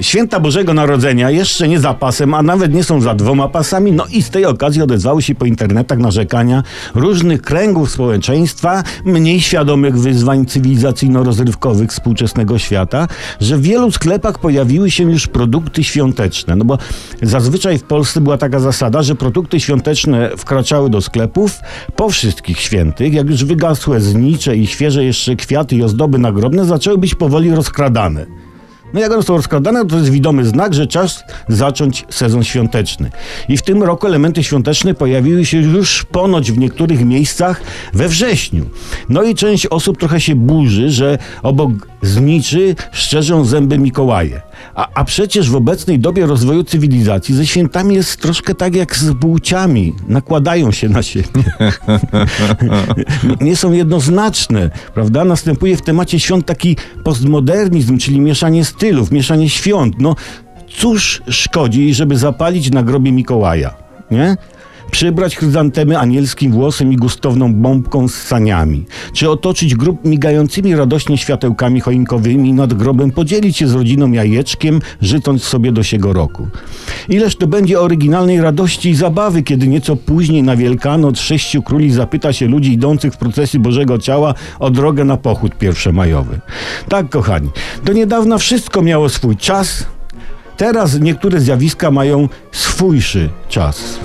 Święta Bożego Narodzenia jeszcze nie za pasem, a nawet nie są za dwoma pasami. No i z tej okazji odezwały się po internetach narzekania różnych kręgów społeczeństwa, mniej świadomych wyzwań cywilizacyjno-rozrywkowych współczesnego świata, że w wielu sklepach pojawiły się już produkty świąteczne. No bo zazwyczaj w Polsce była taka zasada, że produkty świąteczne wkraczały do sklepów po wszystkich świętych. Jak już wygasłe znicze i świeże jeszcze kwiaty i ozdoby nagrobne zaczęły być powoli rozkradane. No jak są rozkładane, to jest widomy znak, że czas zacząć sezon świąteczny. I w tym roku elementy świąteczne pojawiły się już ponoć w niektórych miejscach we wrześniu. No i część osób trochę się burzy, że obok zniczy szczerzą zęby Mikołaje. A, a przecież w obecnej dobie rozwoju cywilizacji ze świętami jest troszkę tak jak z płciami. Nakładają się na siebie. nie są jednoznaczne, prawda? Następuje w temacie świąt taki postmodernizm, czyli mieszanie stylów, mieszanie świąt. No, cóż szkodzi, żeby zapalić na grobie Mikołaja, nie? Przybrać chryzantemy anielskim włosem i gustowną bombką z saniami. Czy otoczyć grób migającymi radośnie światełkami choinkowymi nad grobem podzielić się z rodziną jajeczkiem, życząc sobie do siego roku. Ileż to będzie oryginalnej radości i zabawy, kiedy nieco później na Wielkanoc sześciu króli zapyta się ludzi idących w procesji Bożego Ciała o drogę na pochód pierwszomajowy. Tak, kochani, do niedawna wszystko miało swój czas, teraz niektóre zjawiska mają swójszy czas.